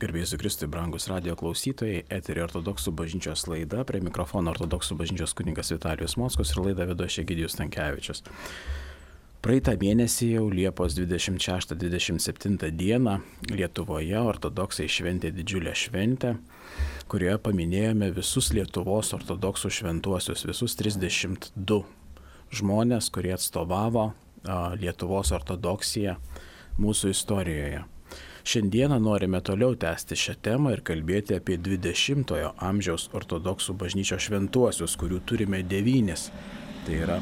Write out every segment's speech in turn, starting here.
Gerbėjus Kristui, brangus radio klausytojai, eterį ortodoksų bažnyčios laida, prie mikrofono ortodoksų bažnyčios kuningas Vitalijus Moskos ir laidą vedo Šegidijus Tankievičius. Praeitą mėnesį jau Liepos 26-27 dieną Lietuvoje ortodoksai šventė didžiulę šventę, kurioje paminėjome visus Lietuvos ortodoksų šventuosius, visus 32 žmonės, kurie atstovavo Lietuvos ortodoksiją mūsų istorijoje. Šiandieną norime toliau tęsti šią temą ir kalbėti apie 20-ojo amžiaus ortodoksų bažnyčios šventuosius, kurių turime devynis. Tai yra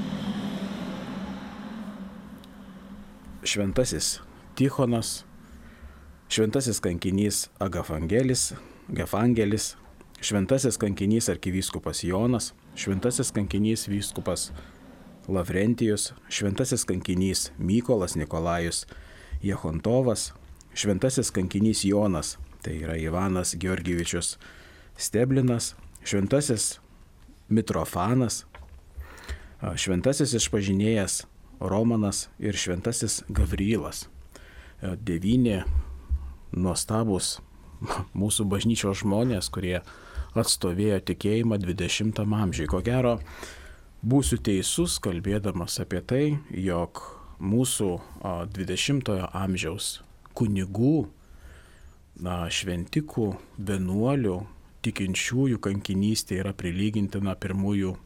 šventasis Tichonas, šventasis kankinys Agafangelis, Gefangelis, šventasis kankinys arkivyskupas Jonas, šventasis kankinys vyskupas Lavrentijus, šventasis kankinys Mykolas Nikolajus, Jehontovas, šventasis kankinys Jonas, tai yra Ivanas Georgivičius Steblinas, šventasis Mitrofanas, šventasis išpažinėjas Romanas ir šventasis Gavrylas. Devyni nuostabus mūsų bažnyčios žmonės, kurie atstovėjo tikėjimą 20 amžiui. Ko gero, būsiu teisus, kalbėdamas apie tai, jog mūsų 20-ojo amžiaus kunigų, na, šventikų, vienuolių, tikinčiųjų kankinystė yra prilygintina pirmųjų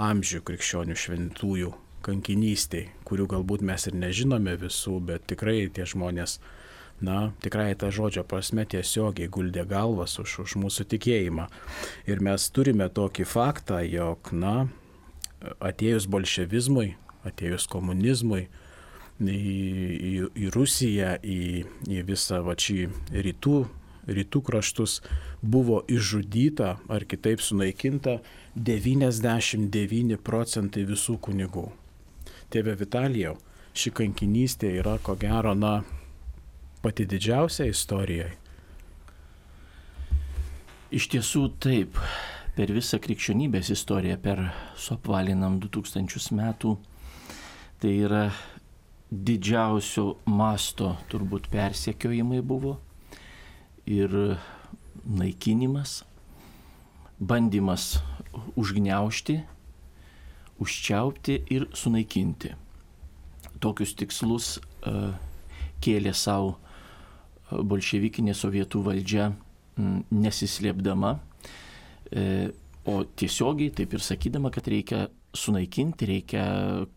amžių krikščionių šventųjų kankinystėj, kurių galbūt mes ir nežinome visų, bet tikrai tie žmonės, na, tikrai tą žodžio prasme tiesiogiai guldė galvas už, už mūsų tikėjimą. Ir mes turime tokį faktą, jog, na, atėjus bolševizmui, atėjus komunizmui, į, į, Rusiją, į, į visą va šį rytų, rytų kraštus buvo išžudyta ar kitaip sunaikinta 99 procentai visų kunigų. Tėve Vitalijau, ši kankinystė yra ko gero, na, pati didžiausia istorijoje. Iš tiesų taip, per visą krikščionybės istoriją, per suapvalinam 2000 metų, tai yra didžiausio masto turbūt persiekiojimai buvo ir naikinimas, bandymas užgneušti, užčiaupti ir sunaikinti. Tokius tikslus uh, kėlė savo uh, bolševikinė sovietų valdžia nesislėpdama, uh, o tiesiogiai taip ir sakydama, kad reikia sunaikinti, reikia,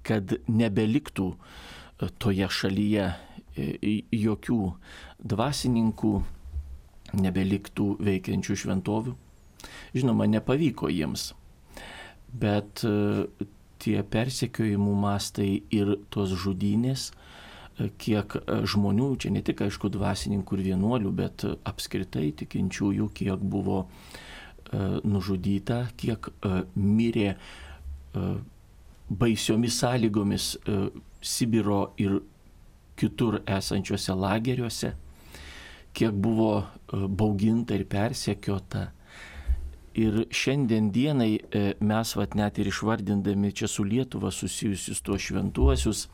kad nebeliktų toje šalyje jokių dvasininkų, nebeliktų veikiančių šventovių. Žinoma, nepavyko jiems bet e, tie persekiojimų mastai ir tos žudynės, e, kiek e, žmonių, čia ne tik aišku dvasininkų ir vienuolių, bet apskritai tikinčiųjų, kiek buvo nužudyta, kiek mirė baisiomis sąlygomis Sibiro ir kitur esančiuose lageriuose, kiek buvo bauginta ir persekiota Ir šiandien dienai e, mes vat net ir išvardindami čia su Lietuva susijusius tuos šventuosius,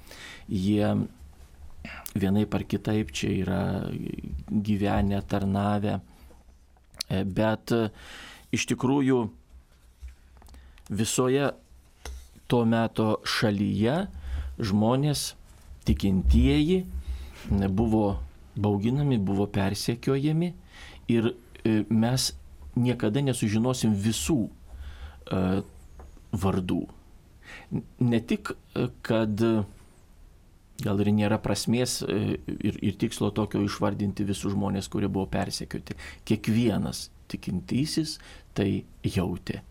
jie vienai par kitaip čia yra gyvenę, tarnavę. E, bet e, iš tikrųjų visoje to meto šalyje žmonės, tikintieji, buvo bauginami, buvo persiekiojami ir mes niekada nesužinosim visų uh, vardų. Ne tik, e, kad gal ir nėra prasmės e, ir, ir tikslo tokio išvardinti visus žmonės, kurie buvo persekioti. Kiekvienas tikintysis tai jautė.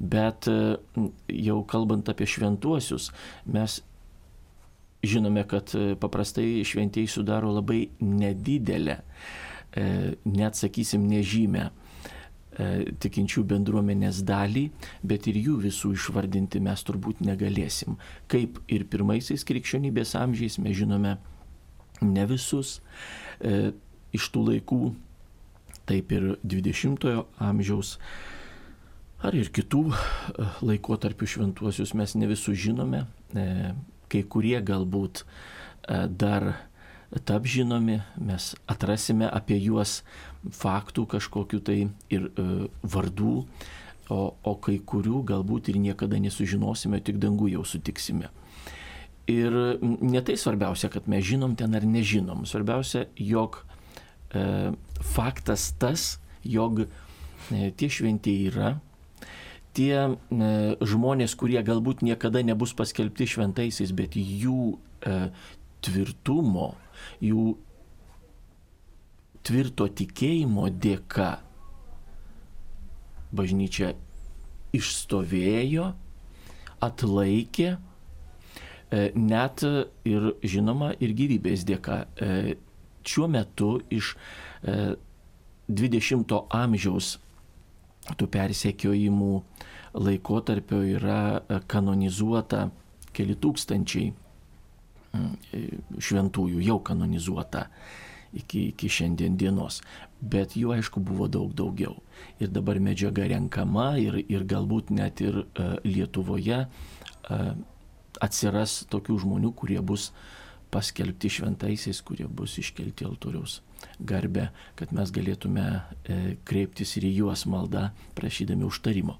Bet jau kalbant apie šventuosius, mes žinome, kad paprastai šventieji sudaro labai nedidelę, net sakysim, nežymę E, tikinčių bendruomenės dalį, bet ir jų visų išvardinti mes turbūt negalėsim. Kaip ir pirmaisiais krikščionybės amžiais mes žinome ne visus e, iš tų laikų, taip ir 20-ojo amžiaus ar ir kitų e, laikotarpių šventuosius mes ne visus žinome, e, kai kurie galbūt e, dar tap žinomi, mes atrasime apie juos faktų kažkokiu tai ir e, vardų, o, o kai kurių galbūt ir niekada nesužinosime, tik dangų jau sutiksime. Ir ne tai svarbiausia, kad mes žinom ten ar nežinom. Svarbiausia, jog e, faktas tas, jog e, tie šventieji yra, tie e, žmonės, kurie galbūt niekada nebus paskelbti šventaisiais, bet jų e, tvirtumo, jų tvirto tikėjimo dėka bažnyčia išstovėjo, atlaikė, e, net ir žinoma ir gyvybės dėka. E, šiuo metu iš 20 e, amžiaus tų persekiojimų laikotarpio yra e, kanonizuota keli tūkstančiai mm, e, šventųjų, jau kanonizuota iki, iki šiandien dienos. Bet jų aišku buvo daug daugiau. Ir dabar medžiaga renkama ir, ir galbūt net ir uh, Lietuvoje atsiras tokių žmonių, kurie bus paskelbti šventaisiais, kurie bus iškelti altoriaus garbę, kad mes galėtume e, kreiptis ir į juos maldą, prašydami užtarimo.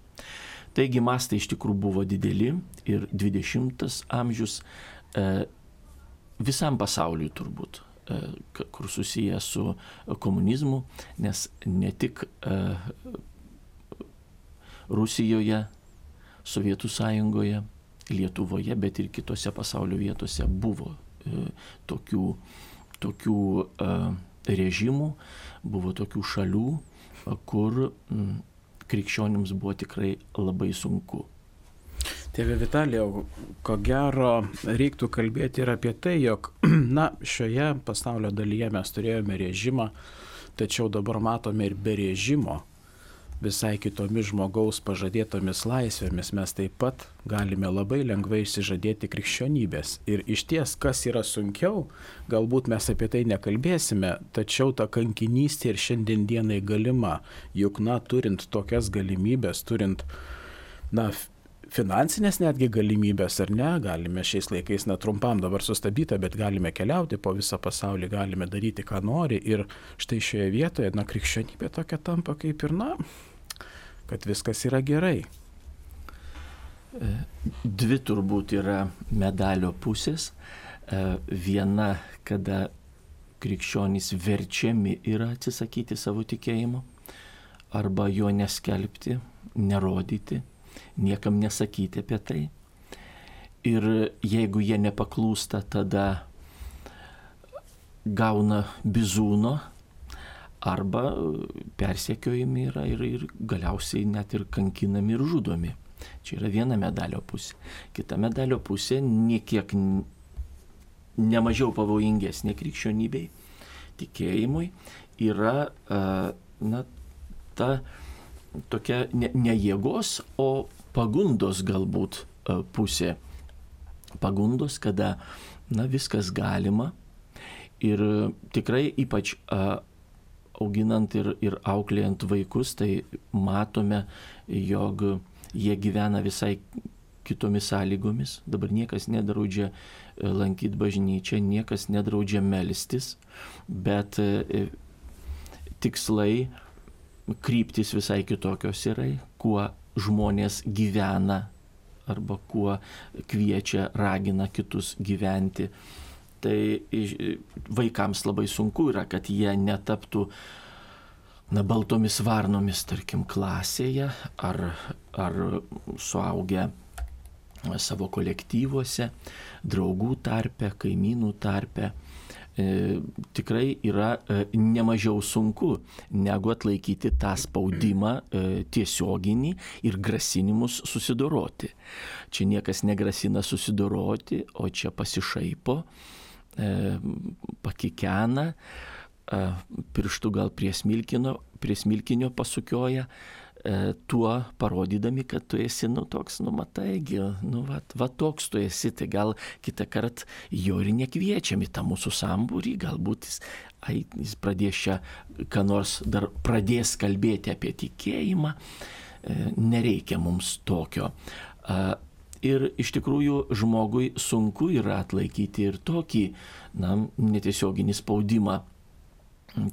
Taigi mastai iš tikrųjų buvo dideli ir 20 amžius e, visam pasauliui turbūt, e, kur susiję su komunizmu, nes ne tik Rusijoje, Sovietų sąjungoje, Lietuvoje, bet ir kitose pasaulio vietose buvo tokių, tokių režimų, buvo tokių šalių, kur mm, krikščionims buvo tikrai labai sunku. Tėve Vitalijau, ko gero reiktų kalbėti ir apie tai, jog na, šioje pasaulio dalyje mes turėjome režimą, tačiau dabar matome ir be režimo visai kitomis žmogaus pažadėtomis laisvėmis mes taip pat galime labai lengvai išsižadėti krikščionybės. Ir iš ties, kas yra sunkiau, galbūt mes apie tai nekalbėsime, tačiau ta kankinystė ir šiandien dienai galima, juk, na, turint tokias galimybės, turint, na, finansinės netgi galimybės ar ne, galime šiais laikais netrumpam dabar sustabdyta, bet galime keliauti po visą pasaulį, galime daryti, ką nori ir štai šioje vietoje, na, krikščionybė tokia tampa kaip ir, na, kad viskas yra gerai. E, dvi turbūt yra medalio pusės. E, viena, kada krikščionys verčiami yra atsisakyti savo tikėjimo arba jo neskelbti, nerodyti, niekam nesakyti apie tai. Ir jeigu jie nepaklūsta, tada gauna bizūno arba persiekiojami yra ir, ir galiausiai net ir kankinami ir žudomi. Čia yra viena medalio pusė. Kita medalio pusė niekiek nemažiau pavojingesnė krikščionybei, tikėjimui, yra na, ta tokia ne, ne jėgos, o pagundos galbūt pusė. Pagundos, kada na, viskas galima ir tikrai ypač auginant ir, ir auklėjant vaikus, tai matome, jog jie gyvena visai kitomis sąlygomis. Dabar niekas nedraudžia e, lankyti bažnyčią, niekas nedraudžia melstis, bet e, tikslai, kryptis visai kitokios yra, kuo žmonės gyvena arba kuo kviečia, ragina kitus gyventi tai vaikams labai sunku yra, kad jie netaptų na, baltomis varnomis, tarkim, klasėje ar, ar suaugę savo kolektyvuose, draugų tarpe, kaimynų tarpe. E, tikrai yra e, nemažiau sunku negu atlaikyti tą spaudimą e, tiesioginį ir grasinimus susidoroti. Čia niekas negrasina susidoroti, o čia pasišaipo E, pakikena, e, pirštų gal prie smilkinio, prie smilkinio pasukioja, e, tuo parodydami, kad tu esi, nu, toks, nu, mataigi, nu, va, va toks tu esi, tai gal kitą kartą jo ir nekviečiam į tą mūsų sambūrį, galbūt jis, ai, jis pradės čia, ką nors dar pradės kalbėti apie tikėjimą, nereikia mums tokio. Ir iš tikrųjų žmogui sunku yra atlaikyti ir tokį, na, netiesioginį spaudimą,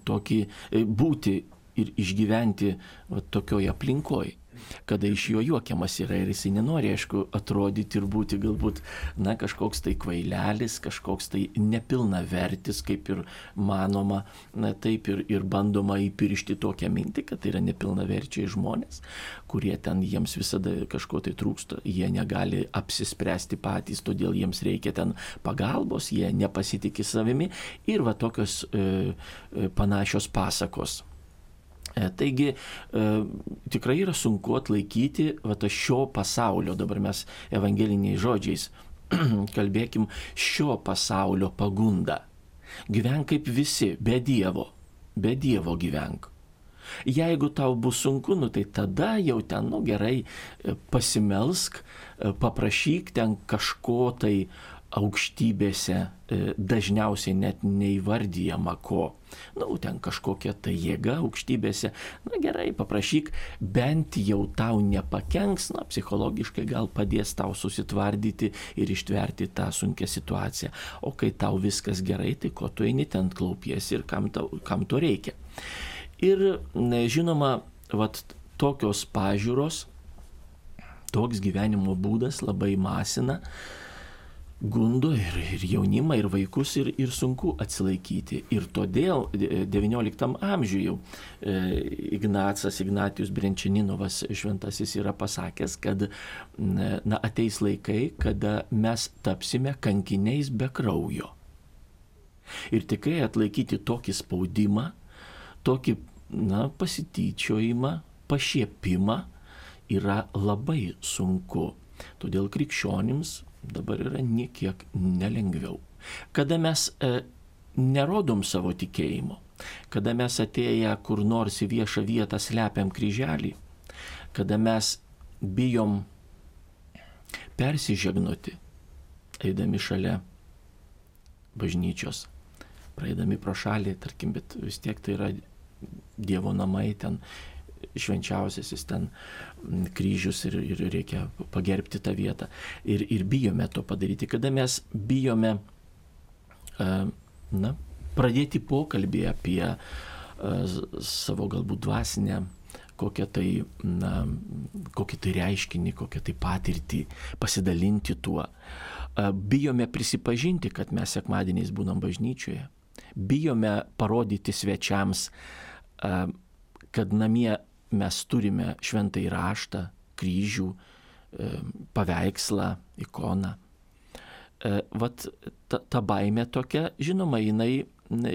tokį e, būti ir išgyventi va, tokioje aplinkoje kada iš jo juokiamas yra ir jisai nenori, aišku, atrodyti ir būti galbūt, na, kažkoks tai kvailelis, kažkoks tai nepilna vertis, kaip ir manoma, na, taip ir, ir bandoma įpiršti tokią mintį, kad tai yra nepilna verčiai žmonės, kurie ten jiems visada kažko tai trūksta, jie negali apsispręsti patys, todėl jiems reikia ten pagalbos, jie nepasitikė savimi ir va tokios e, e, panašios pasakos taigi e, tikrai yra sunku atlaikyti va, šio pasaulio, dabar mes evangeliniais žodžiais kalbėkim, šio pasaulio pagundą. Gyvenk kaip visi, be Dievo, be Dievo gyvenk. Jeigu tau bus sunku, nu tai tada jau ten, nu gerai, e, pasimelsk, paprašyk ten kažko tai aukštybėse e, dažniausiai net neįvardyjama ko. Na, nu, ten kažkokia tai jėga aukštybėse. Na gerai, paprašyk, bent jau tau nepakenks, na, psichologiškai gal padės tau susitvardyti ir ištverti tą sunkę situaciją. O kai tau viskas gerai, tai ko tu eini ten klaupiesi ir kam, tau, kam to reikia. Ir žinoma, vat tokios pažiūros, toks gyvenimo būdas labai masina gundo ir, ir jaunimą, ir vaikus, ir, ir sunku atsilaikyti. Ir todėl XIX amžiuje jau e, Ignacas, Ignatijus Brenčininovas šventasis yra pasakęs, kad na, ateis laikai, kada mes tapsime kankiniais be kraujo. Ir tikrai atlaikyti tokį spaudimą, tokį na, pasityčiojimą, pašiepimą yra labai sunku. Todėl krikščionims dabar yra niekiek nelengviau. Kada mes e, nerodom savo tikėjimo, kada mes atėję kur nors į viešą vietą slepiam kryželį, kada mes bijom persižegnoti, eidami šalia bažnyčios, praeidami pro šalį, tarkim, bet vis tiek tai yra Dievo namai, ten švenčiausiasis ten kryžius ir, ir reikia pagerbti tą vietą. Ir, ir bijome to padaryti. Kada mes bijome na, pradėti pokalbį apie savo galbūt dvasinę kokią tai, na, kokį tai reiškinį, kokią tai patirtį, pasidalinti tuo. Bijome prisipažinti, kad mes sekmadieniais būnam bažnyčioje. Bijome parodyti svečiams, kad namie mes turime šventą įraštą, kryžių, e, paveikslą, ikoną. E, vat ta, ta baime tokia, žinoma, jinai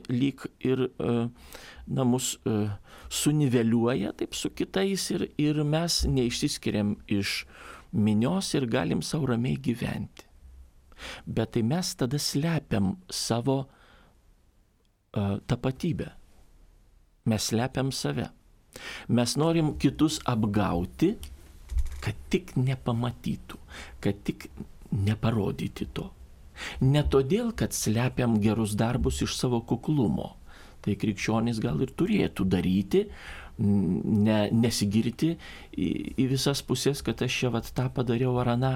lyg ir e, na, mus suniveliuoja taip su kitais ir, ir mes neišsiskiriam iš minios ir galim savo ramiai gyventi. Bet tai mes tada slepiam savo uh, tapatybę. Mes slepiam save. Mes norim kitus apgauti, kad tik nepamatytų, kad tik neparodyti to. Ne todėl, kad slepiam gerus darbus iš savo kuklumo. Tai krikščionys gal ir turėtų daryti, ne, nesigirti į, į visas pusės, kad aš čia vat tą padariau ar aną,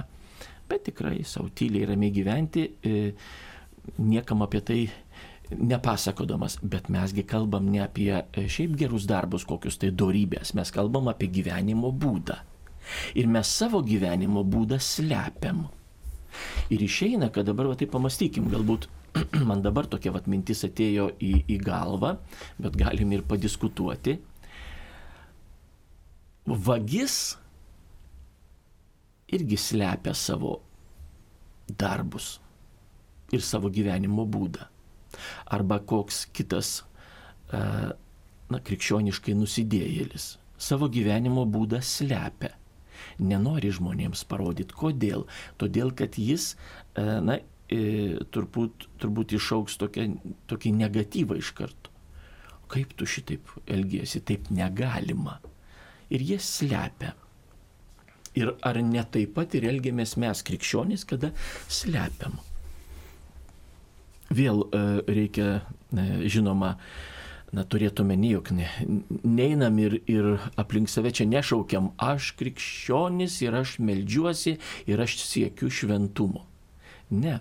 bet tikrai savo tyliai ramiai gyventi, e, niekam apie tai nepasakodamas, bet mesgi kalbam ne apie e, šiaip gerus darbus, kokius tai darybės, mes kalbam apie gyvenimo būdą. Ir mes savo gyvenimo būdą slepiam. Ir išeina, kad dabar, va tai pamastykim, galbūt man dabar tokia va mintis atėjo į, į galvą, bet galim ir padiskutuoti. Vagis irgi slepia savo darbus ir savo gyvenimo būdą arba koks kitas, e, na, krikščioniškai nusidėjėlis savo gyvenimo būdą slepia. Nenori žmonėms parodyti. Kodėl? Todėl, kad jis, e, na, e, turbūt, turbūt išauks tokia, tokį negatyvą iš karto. Kaip tu šitaip elgiesi, taip negalima. Ir jie slepia. Ir ar ne taip pat ir elgiamės mes krikščionys, kada slepiam? Vėl e, reikia, e, žinoma, na, turėtume nejok, ne, neinam ir, ir aplink save čia nešaukiam, aš krikščionis ir aš melžiuosi ir aš siekiu šventumo. Ne,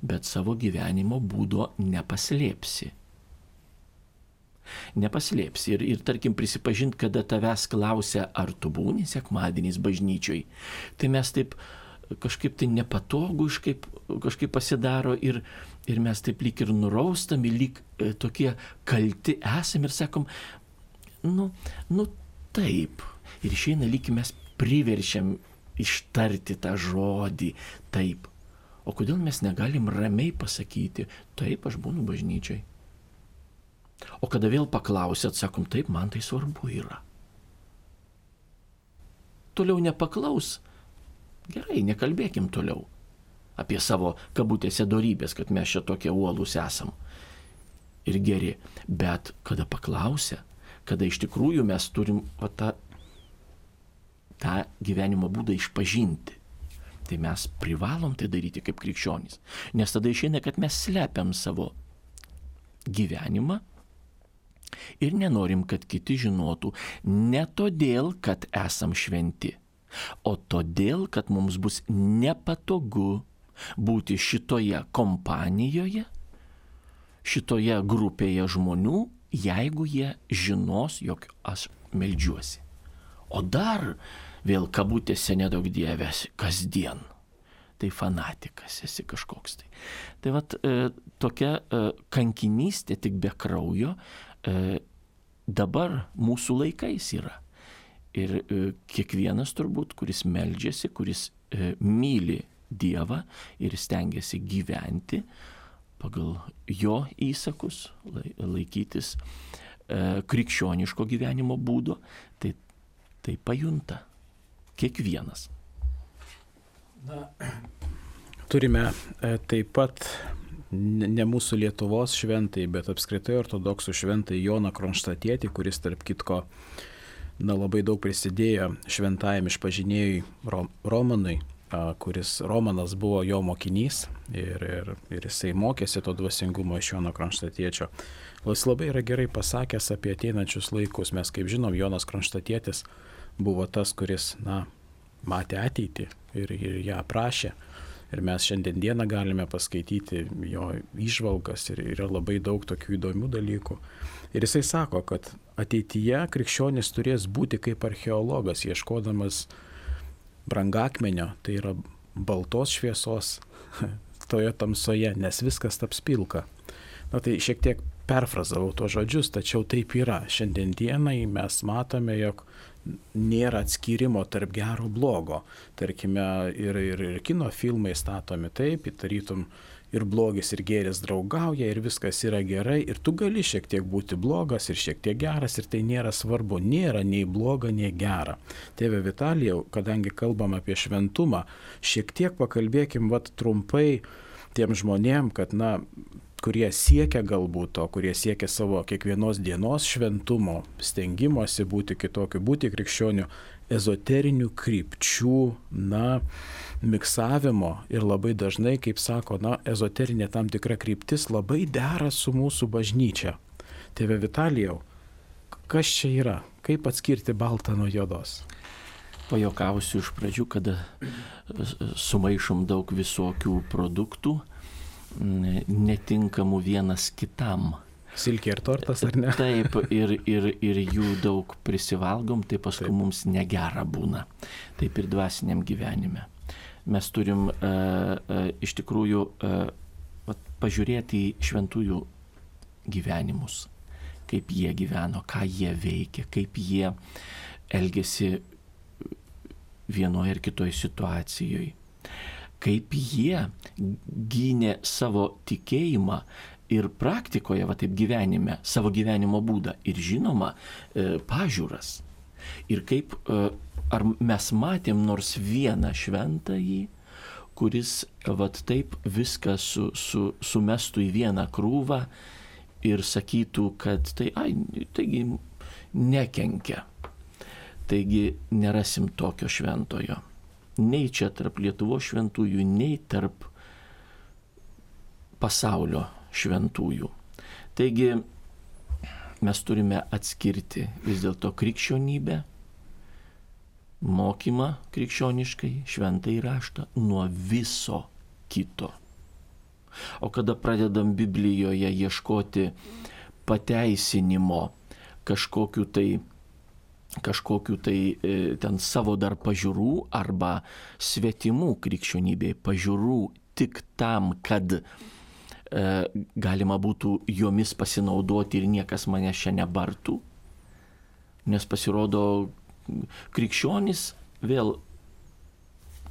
bet savo gyvenimo būdo nepaslėpsi. Nepaslėpsi ir, ir tarkim prisipažint, kada tavęs klausia, ar tu būni sekmadieniais bažnyčioj, tai mes taip kažkaip tai nepatogu kažkaip, kažkaip pasidaro ir, ir mes taip lyg ir nuraustami, lyg e, tokie kalti esam ir sakom, nu, nu taip. Ir išeina lyg mes priverčiam ištarti tą žodį taip. O kodėl mes negalim ramiai pasakyti, taip aš būnu bažnyčiai. O kada vėl paklausėt, sakom, taip, man tai svarbu yra. Toliau nepaklaus. Gerai, nekalbėkim toliau apie savo kabutėse darybės, kad mes čia tokie uolus esam. Ir geri. Bet kada paklausia, kada iš tikrųjų mes turim va, tą, tą gyvenimo būdą išpažinti, tai mes privalom tai daryti kaip krikščionys. Nes tada išeina, kad mes slepiam savo gyvenimą ir nenorim, kad kiti žinotų. Ne todėl, kad esam šventi, o todėl, kad mums bus nepatogu būti šitoje kompanijoje, šitoje grupėje žmonių, jeigu jie žinos, jog aš melžiuosi. O dar vėl kabutėse nedaug dievės kasdien. Tai fanatikas esi kažkoks tai. Tai vad e, tokia e, kankinystė tik be kraujo e, dabar mūsų laikais yra. Ir e, kiekvienas turbūt, kuris meldžiasi, kuris e, myli Dievą ir stengiasi gyventi pagal jo įsakus, laikytis e, krikščioniško gyvenimo būdo, tai, tai pajunta kiekvienas. Na, turime e, taip pat ne mūsų Lietuvos šventai, bet apskritai ortodoksų šventai Joną Kronštatietį, kuris tarp kitko na, labai daug prisidėjo šventajam išpažinėjui Romanui kuris Romanas buvo jo mokinys ir, ir, ir jisai mokėsi to dvasingumo iš Jono Kronštatiečio. Jis labai yra gerai pasakęs apie ateinančius laikus. Mes, kaip žinom, Jonas Kronštatietis buvo tas, kuris, na, matė ateitį ir, ir ją aprašė. Ir mes šiandien dieną galime paskaityti jo išvalgas ir yra labai daug tokių įdomių dalykų. Ir jisai sako, kad ateityje krikščionis turės būti kaip archeologas, ieškodamas uh, brangakmenio, tai yra baltos šviesos toje tamsoje, nes viskas taps pilka. Na tai šiek tiek perfrazavau tuos žodžius, tačiau taip yra. Šiandien dienai mes matome, jog nėra atskirimo tarp gero blogo. Tarkime, ir, ir, ir kino filmai statomi taip, tarytum ir blogis ir gėris draugauja ir viskas yra gerai ir tu gali šiek tiek būti blogas ir šiek tiek geras ir tai nėra svarbu, nėra nei bloga, nei gera. Tėve Vitalijau, kadangi kalbam apie šventumą, šiek tiek pakalbėkim vat trumpai tiem žmonėm, kad na, kurie siekia galbūt to, kurie siekia savo kiekvienos dienos šventumo, stengimosi būti kitokiu, būti krikščioniu, ezoterinių krypčių, na, miksavimo ir labai dažnai, kaip sako, na, ezoterinė tam tikra kryptis labai dera su mūsų bažnyčia. Tėve Vitalijau, kas čia yra? Kaip atskirti baltą nuo juodos? Pajokausiu iš pradžių, kada sumaišom daug visokių produktų, netinkamų vienas kitam Silkė ir tortas, ar ne? Taip, ir, ir, ir jų daug prisivalgom, tai paskui Taip. mums negera būna. Taip ir dvasiniam gyvenime. Mes turim uh, uh, iš tikrųjų uh, pažiūrėti į šventųjų gyvenimus, kaip jie gyveno, ką jie veikia, kaip jie elgesi vienoje ar kitoje situacijoje. Kaip jie gynė savo tikėjimą ir praktikoje, va taip gyvenime, savo gyvenimo būdą. Ir žinoma, e, pažiūras. Ir kaip, e, ar mes matėm nors vieną šventąjį, kuris va taip viską su, su, sumestų į vieną krūvą ir sakytų, kad tai, ai, taigi nekenkia. Taigi nerasim tokio šventojo. Nei čia tarp Lietuvo šventųjų, nei tarp pasaulio šventųjų. Taigi mes turime atskirti vis dėlto krikščionybę, mokymą krikščioniškai, šventai raštą nuo viso kito. O kada pradedam Biblijoje ieškoti pateisinimo kažkokiu tai kažkokiu tai e, ten savo dar pažiūrų arba svetimų krikščionybėje pažiūrų tik tam, kad e, galima būtų jomis pasinaudoti ir niekas mane čia nebartų. Nes pasirodo, krikščionis vėl,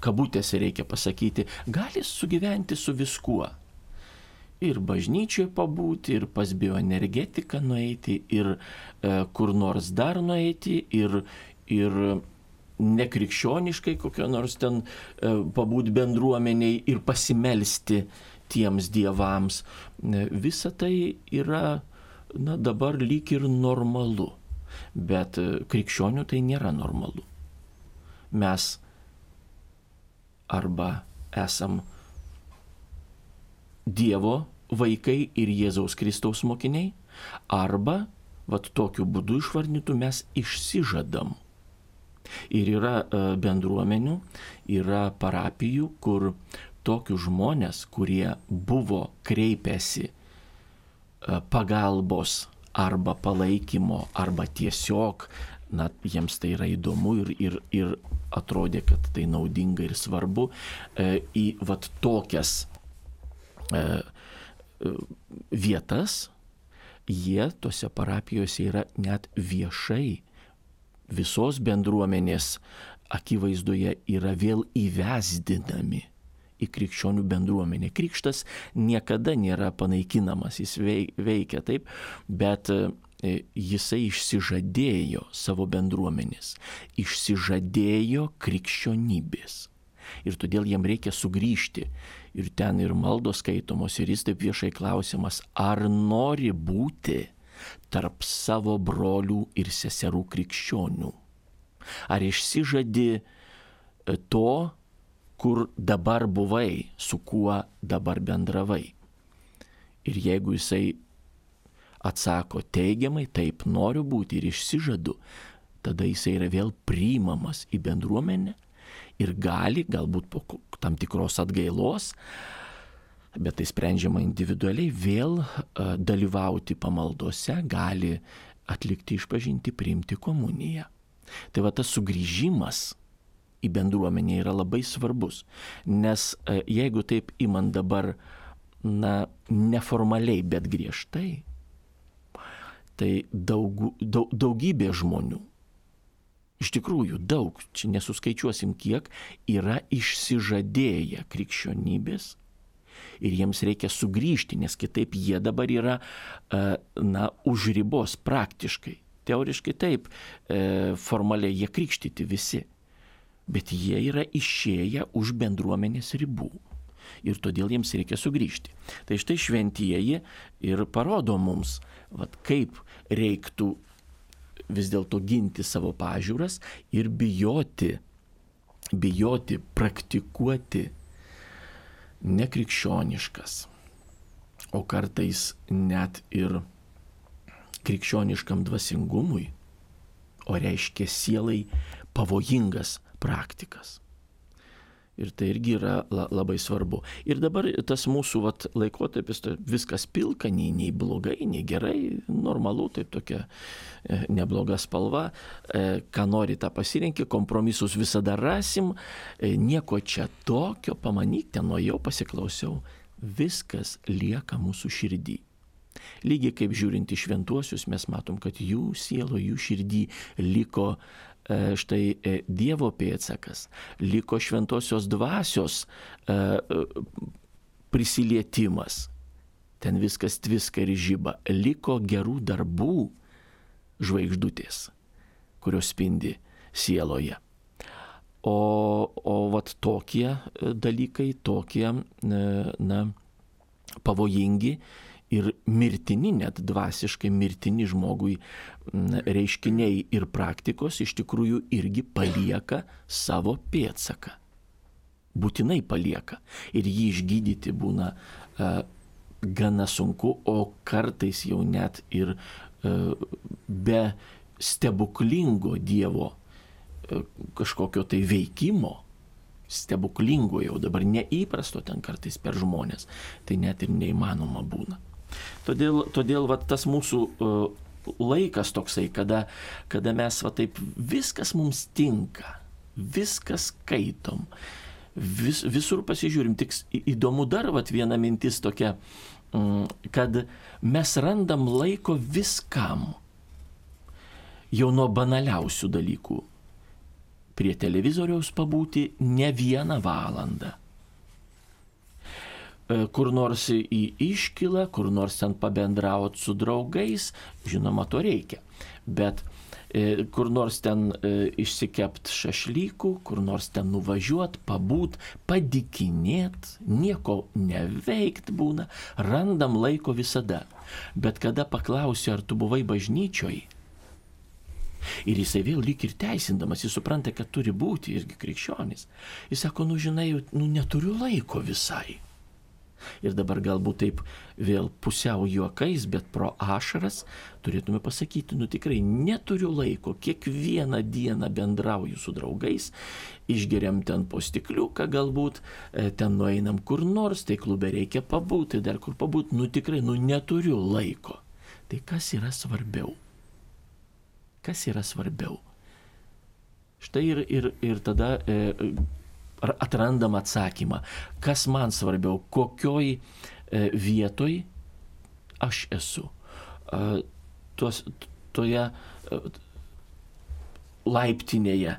kabutėse reikia pasakyti, gali sugyventi su viskuo ir bažnyčioje pabūti, ir pas bioenergetiką nueiti, ir e, kur nors dar nueiti, ir, ir nekrikščioniškai kokio nors ten e, pabūti bendruomeniai ir pasimelsti tiems dievams. E, visa tai yra na, dabar lyg ir normalu, bet e, krikščionių tai nėra normalu. Mes arba esam Dievo vaikai ir Jėzaus Kristaus mokiniai, arba, vad tokiu būdu išvardytų, mes išsižadam. Ir yra e, bendruomenių, yra parapijų, kur tokius žmonės, kurie buvo kreipęsi e, pagalbos arba palaikymo, arba tiesiog, na, jiems tai yra įdomu ir, ir, ir atrodė, kad tai naudinga ir svarbu, e, į vat tokias E, e, vietas, jie tose parapijose yra net viešai. Visos bendruomenės akivaizdoje yra vėl įvesdinami į krikščionių bendruomenę. Krikštas niekada nėra panaikinamas, jis veikia taip, bet e, jisai išsižadėjo savo bendruomenės, išsižadėjo krikščionybės. Ir todėl jam reikia sugrįžti ir ten ir maldos skaitomos, ir jis taip viešai klausimas, ar nori būti tarp savo brolių ir seserų krikščionių. Ar išsižadi e, to, kur dabar buvai, su kuo dabar bendravai. Ir jeigu jisai atsako teigiamai, taip noriu būti ir išsižadu, tada jisai yra vėl priimamas į bendruomenę ir gali, galbūt po tam tikros atgailos, bet tai sprendžiama individualiai, vėl dalyvauti pamaldose, gali atlikti išpažinti, priimti komuniją. Tai va tas sugrįžimas į bendruomenę yra labai svarbus, nes jeigu taip imant dabar, na, neformaliai, bet griežtai, tai daug, daug, daugybė žmonių iš tikrųjų daug, čia nesuskaičiuosim kiek, yra išsižadėję krikščionybės ir jiems reikia sugrįžti, nes kitaip jie dabar yra, e, na, už ribos praktiškai. Teoriškai taip, e, formaliai jie krikštyti visi, bet jie yra išėję už bendruomenės ribų. Ir todėl jiems reikia sugrįžti. Tai štai šventieji ir parodo mums, vat, kaip reiktų vis dėlto ginti savo pažiūras ir bijoti, bijoti praktikuoti nekrikščioniškas, o kartais net ir krikščioniškam dvasingumui, o reiškia sielai pavojingas praktikas. Ir tai irgi yra la, labai svarbu. Ir dabar tas mūsų vat, laikotarpis, tai viskas pilka, nei, nei blogai, nei gerai, normalu, tai tokia e, nebloga spalva. E, ką nori, tą pasirinkti, kompromisus visada rasim. E, nieko čia tokio, pamanyk, ten nuėjau, pasiklausiau. Viskas lieka mūsų širdį. Lygiai kaip žiūrint į šventuosius, mes matom, kad jų sielo, jų širdį liko štai e, Dievo pėtsakas, liko šventosios dvasios e, prisilietimas, ten viskas tviska ir žyba, liko gerų darbų žvaigždutės, kurios spindi sieloje. O, o vat tokie dalykai, tokie, na, pavojingi ir mirtini, net dvasiškai mirtini žmogui reiškiniai ir praktikos iš tikrųjų irgi palieka savo pėtsaką. Būtinai palieka. Ir jį išgydyti būna a, gana sunku, o kartais jau net ir be stebuklingo Dievo kažkokio tai veikimo, stebuklingo jau dabar neįprasto ten kartais per žmonės, tai net ir neįmanoma būna. Todėl, todėl va, tas mūsų laikas toksai, kada, kada mes va taip viskas mums tinka, viskas skaitom, vis, visur pasižiūrim. Tik įdomu dar vat, viena mintis tokia, mm, kad mes randam laiko viskam. Jau nuo banaliausių dalykų. Prie televizoriaus pabūti ne vieną valandą E, kur nors į iškilą, kur nors ten pabendraut su draugais, žinoma, to reikia. Bet e, kur nors ten e, išsikept šašlykų, kur nors ten nuvažiuot, pabūt, padikinėt, nieko neveikt būna, randam laiko visada. Bet kada paklausiu, ar tu buvai bažnyčioj, Ir jisai vėl lyg ir teisindamas, jis supranta, kad turi būti irgi krikščionis. Jis sako, nu žinai, nu neturiu laiko visai. Ir dabar galbūt taip vėl pusiau juokais, bet pro ašaras turėtume pasakyti, nu tikrai neturiu laiko, kiekvieną dieną bendrauju su draugais, išgeriam ten po stikliuką galbūt, e, ten nueinam kur nors, tai klube reikia pabūti, dar kur pabūti, nu tikrai, nu neturiu laiko. Tai kas yra svarbiau? Kas yra svarbiau? Štai ir, ir, ir tada e, atrandam atsakymą, kas man svarbiau, kokioj e, vietoj aš esu. Tuos, toje e, laiptinėje,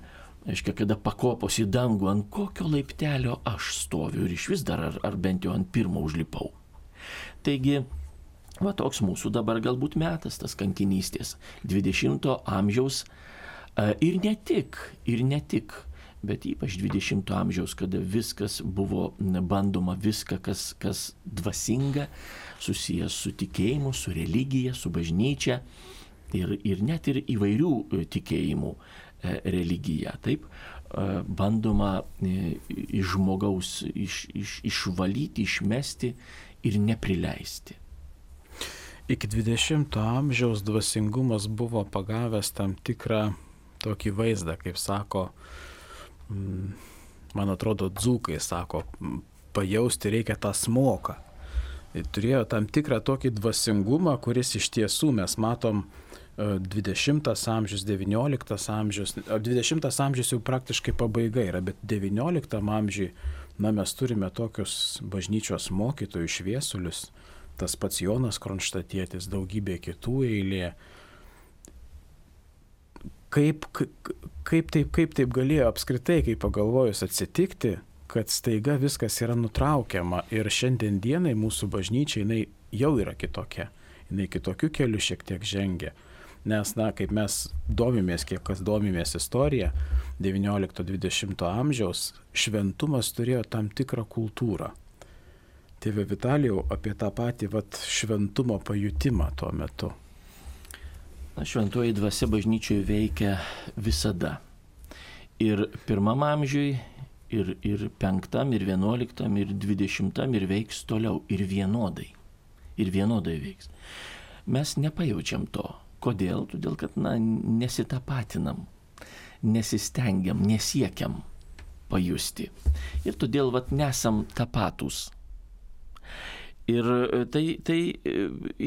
aiškiai, kada pakopos į dangų, ant kokio laiptelio aš stoviu ir iš vis dar ar, ar bent jau ant pirmo užlipau. Taigi, va toks mūsų dabar galbūt metas tas kankinystės. 20-ojo amžiaus ir ne tik, ir ne tik bet ypač 20-ojo amžiaus, kada viskas buvo bandoma, viską, kas, kas dvasinga, susijęs su tikėjimu, su religija, su bažnyčia ir, ir net ir įvairių e, tikėjimų e, religija. Taip, e, bandoma iš žmogaus iš, iš, išvalyti, išmesti ir neprileisti. Iki 20-ojo amžiaus dvasingumas buvo pagavęs tam tikrą tokį vaizdą, kaip sako Mm, man atrodo, dzūkai sako, pajausti reikia tą smoką. Turėjo tam tikrą tokį dvasingumą, kuris iš tiesų mes matom 20 e, amžius, 19 amžius, 20 amžius jau praktiškai pabaiga yra, bet 19 amžiui, na, mes turime tokius bažnyčios mokytojų šviesulius, tas pats Jonas Kronštatėtis, daugybė kitų eilė, kaip, kaip, taip, kaip taip galėjo apskritai, kaip pagalvojus atsitikti, kad staiga viskas yra nutraukiama ir šiandien dienai mūsų bažnyčia jinai jau yra kitokia, jinai kitokiu keliu šiek tiek žengia. Nes, na, kaip mes domimės, kiek kas domimės istoriją, 19-20 amžiaus šventumas turėjo tam tikrą kultūrą. Tėve Vitalijau apie tą patį vat, šventumo pajutimą tuo metu. Na, šventoji dvasia bažnyčioje veikia visada. Ir pirmam amžiui, ir, ir penktam, ir vienuoliktam, ir dvidešimtam, ir veiks toliau. Ir vienodai. Ir vienodai veiks. Mes nepajaučiam to. Kodėl? Todėl, kad, na, nesitapatinam, nesistengiam, nesiekiam pajusti. Ir todėl, vad, nesam tapatus Ir e, tai, tai e,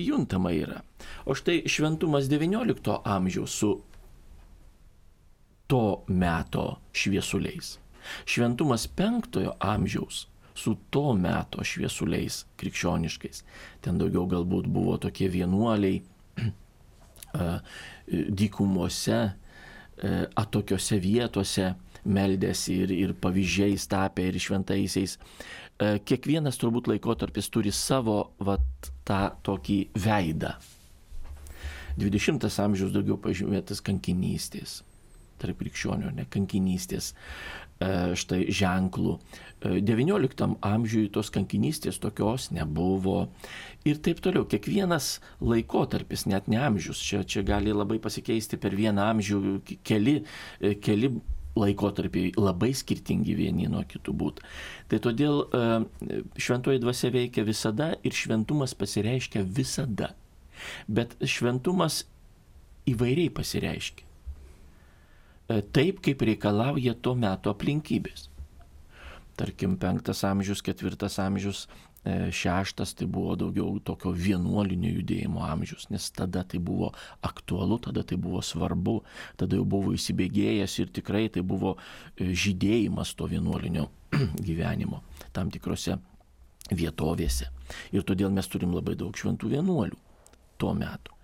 juntama yra. O štai šventumas XIX amžiaus su to meto šviesuliais. Šventumas V amžiaus su to meto šviesuliais krikščioniškais. Ten daugiau galbūt buvo tokie vienuoliai dykumose, atokiose vietose meldėsi ir, ir pavyzdžiais tapę ir šventaisiais. E, kiekvienas turbūt laikotarpis turi savo vat, tą tokį veidą. 20 amžiaus daugiau pažymėtas kankinystės, tarp krikščionių, ne kankinystės, e, štai ženklų. 19 e, amžiui tos kankinystės tokios nebuvo. Ir taip toliau. Kiekvienas laikotarpis, net ne amžius, čia, čia gali labai pasikeisti per vieną amžių, keli, keli laikotarpiai labai skirtingi vieni nuo kitų būt. Tai todėl e, šventoji dvasia veikia visada ir šventumas pasireiškia visada. Bet šventumas įvairiai pasireiškia. E, taip, kaip reikalauja tuo metu aplinkybės. Tarkim, penktas amžius, ketvirtas amžius, šeštas tai buvo daugiau tokio vienuolinio judėjimo amžius, nes tada tai buvo aktualu, tada tai buvo svarbu, tada jau buvo įsibėgėjęs ir tikrai tai buvo e, žydėjimas to vienuolinio gyvenimo tam tikrose vietovėse. Ir todėl mes turim labai daug šventų vienuolių tuo metu.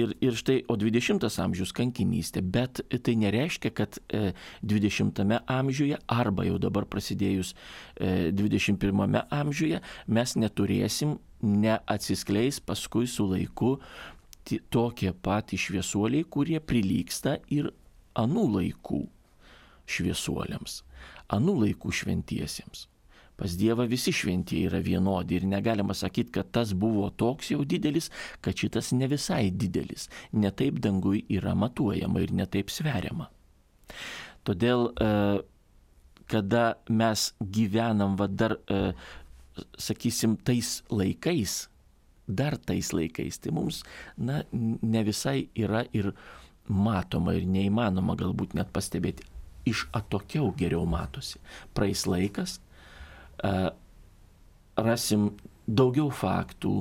Ir, ir štai, o 20 amžius kankinystė, bet tai nereiškia, kad 20 e, amžiuje arba jau dabar prasidėjus 21 e, amžiuje mes neturėsim, neatsiskleis paskui su laiku tokie pat šviesuoliai, kurie prilyksta ir anų laikų šviesuoliams, anų laikų šventiesiems. Pas Dievą visi šventieji yra vienodi ir negalima sakyti, kad tas buvo toks jau didelis, kad šitas ne visai didelis. Netaip dangui yra matuojama ir netaip sveriama. Todėl, e, kada mes gyvenam va dar, e, sakysim, tais laikais, dar tais laikais, tai mums, na, ne visai yra ir matoma ir neįmanoma galbūt net pastebėti. Iš atokiau geriau matosi. Praeis laikas, rasim daugiau faktų,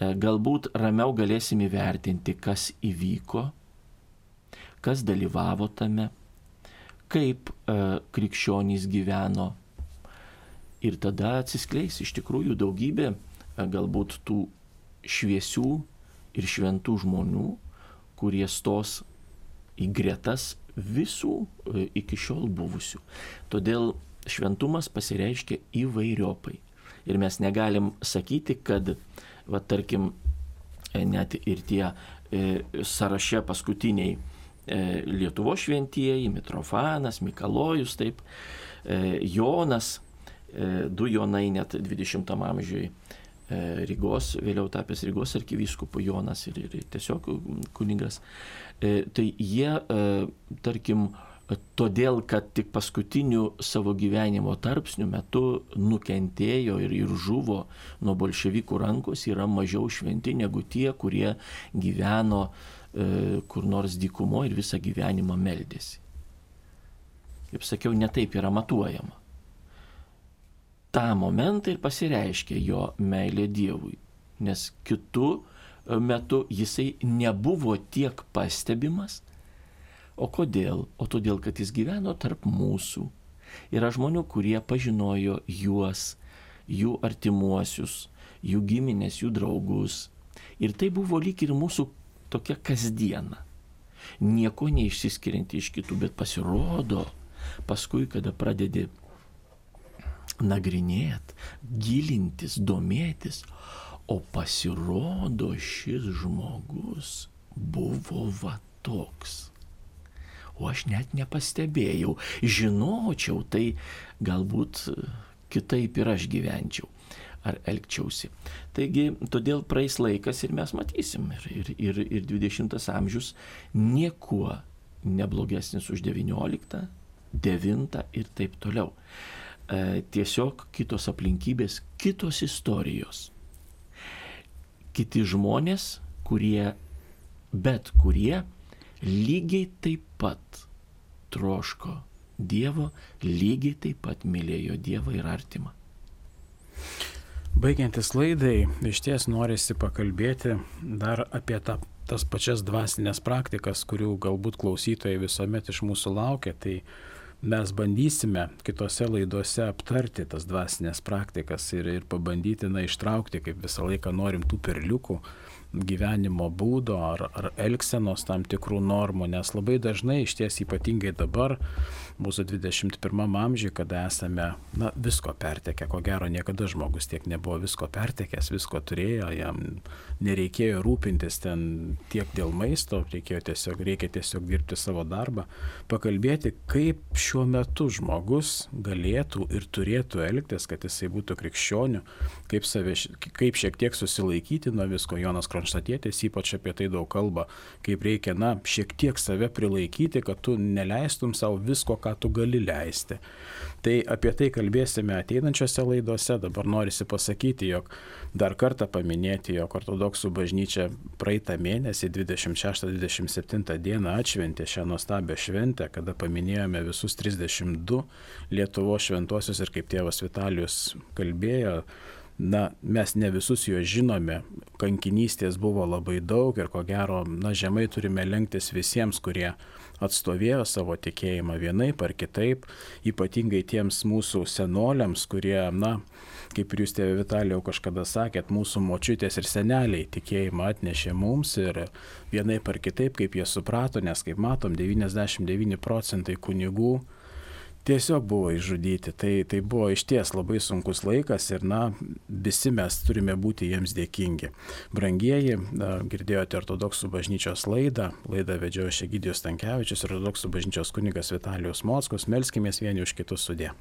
galbūt ramiau galėsim įvertinti, kas įvyko, kas dalyvavo tame, kaip krikščionys gyveno. Ir tada atsiskleis iš tikrųjų daugybė galbūt tų šviesių ir šventų žmonių, kurie stos į gretas visų iki šiol buvusių. Todėl šventumas pasireiškia įvairiopai. Ir mes negalim sakyti, kad, va, tarkim, e, net ir tie e, sąraše paskutiniai e, Lietuvo šventieji, Mitrofanas, Mikalojus, taip, e, Jonas, e, du Jonai net 20 amžiui. E, Rygos, vėliau tapęs Rygos arkivyskupu Jonas ir, ir tiesiog kunigas. E, tai jie, tarkim, todėl, kad tik paskutiniu savo gyvenimo tarpsniu metu nukentėjo ir, ir žuvo nuo bolševikų rankos, yra mažiau šventi negu tie, kurie gyveno e, kur nors dykumo ir visą gyvenimą meldėsi. Kaip sakiau, netaip yra matuojama. Ta momentą ir pasireiškia jo meilė Dievui, nes kitų metu jisai nebuvo tiek pastebimas, O kodėl? O todėl, kad jis gyveno tarp mūsų. Yra žmonių, kurie pažinojo juos, jų artimuosius, jų giminės, jų draugus. Ir tai buvo lyg ir mūsų tokia kasdiena. Nieko neišsiskirianti iš kitų, bet pasirodo, paskui, kada pradedi nagrinėti, gilintis, domėtis, o pasirodo šis žmogus buvo va toks o aš net nepastebėjau. Žinočiau, tai galbūt kitaip ir aš gyvenčiau ar elgčiausi. Taigi, todėl praeis laikas ir mes matysim. Ir, ir, ir 20 amžius niekuo neblogesnis už 19, 9 ir taip toliau. E, tiesiog kitos aplinkybės, kitos istorijos. Kiti žmonės, kurie, bet kurie lygiai taip pat troško Dievo, lygiai taip pat mylėjo Dievą ir artimą. Baigiantis laidai, iš ties norisi pakalbėti dar apie tą, tas pačias dvasinės praktikas, kurių galbūt klausytojai visuomet iš mūsų laukia. Tai mes bandysime kitose laidose aptarti tas dvasinės praktikas ir, ir pabandyti, na, ištraukti, kaip visą laiką norim tų perliukų gyvenimo būdo ar, ar elgsenos tam tikrų normų, nes labai dažnai iš ties ypatingai dabar mūsų 21 amžiuje, kada esame na, visko pertekę, ko gero niekada žmogus tiek nebuvo visko pertekęs, visko turėjo, jam nereikėjo rūpintis ten tiek dėl maisto, reikėjo tiesiog, reikia tiesiog dirbti savo darbą, pakalbėti, kaip šiuo metu žmogus galėtų ir turėtų elgtis, kad jisai būtų krikščioniu, kaip, save, kaip šiek tiek susilaikyti nuo visko. Jonas Kro kronštatėtis ypač apie tai daug kalba, kaip reikia, na, šiek tiek save prilaikyti, kad tu neleistum savo visko, ką tu gali leisti. Tai apie tai kalbėsime ateinančiose laidose, dabar norisi pasakyti, jog dar kartą paminėti, jog ortodoksų bažnyčia praeitą mėnesį 26-27 dieną atšventė šią nuostabią šventę, kada paminėjome visus 32 Lietuvo šventuosius ir kaip tėvas Vitalijus kalbėjo, na, mes ne visus juos žinome, kankinystės buvo labai daug ir ko gero, na, žemai turime lenktis visiems, kurie atstovėjo savo tikėjimą vienaip ar kitaip, ypatingai tiems mūsų senoliams, kurie, na, kaip ir jūs tėvė Vitalijau kažkada sakėt, mūsų močiutės ir seneliai tikėjimą atnešė mums ir vienaip ar kitaip, kaip jie suprato, nes kaip matom, 99 procentai kunigų tiesiog buvo išžudyti. Tai, tai buvo iš ties labai sunkus laikas ir, na, visi mes turime būti jiems dėkingi. Brangieji, girdėjote ortodoksų bažnyčios laidą, laidą vedžiojo Šegidijos Tankievičius ir ortodoksų bažnyčios kunigas Vitalijos Mockus, melskimės vieni už kitus sudė.